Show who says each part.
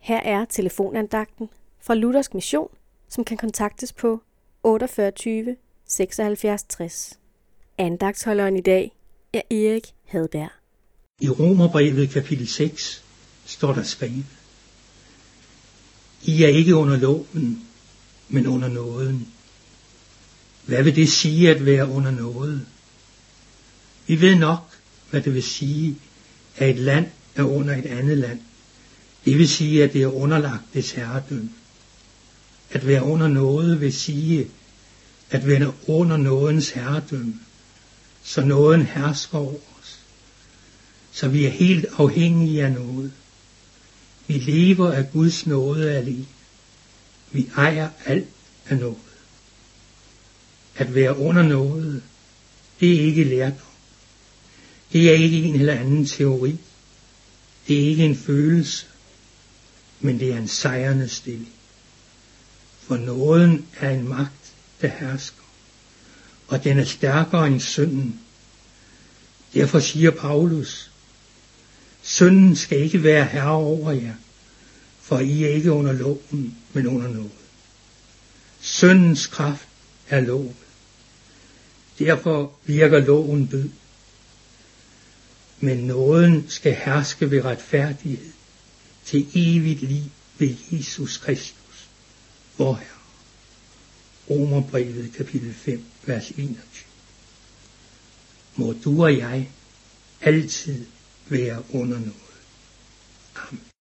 Speaker 1: Her er telefonandagten fra Luthersk Mission, som kan kontaktes på 48 76 60. Andagtsholderen i dag er Erik Hadberg.
Speaker 2: I Romerbrevet kapitel 6 står der skrevet, I er ikke under loven, men under nåden. Hvad vil det sige at være under noget? Vi ved nok, hvad det vil sige, at et land er under et andet land. Det vil sige, at det er underlagt dets herredømme. At være under noget vil sige, at være under nådens herredømme, så nåden hersker over os. Så vi er helt afhængige af noget. Vi lever af Guds nåde alene. Vi ejer alt af noget. At være under noget, det er ikke lærdom. Det er ikke en eller anden teori. Det er ikke en følelse, men det er en sejrende stilling. For nåden er en magt, der hersker, og den er stærkere end synden. Derfor siger Paulus, synden skal ikke være herre over jer, for I er ikke under loven, men under noget. Syndens kraft er loven. Derfor virker loven død. Men nåden skal herske ved retfærdighed til evigt liv ved Jesus Kristus, vor Herre. Romerbrevet kapitel 5, vers 21. Må du og jeg altid være under noget. Amen.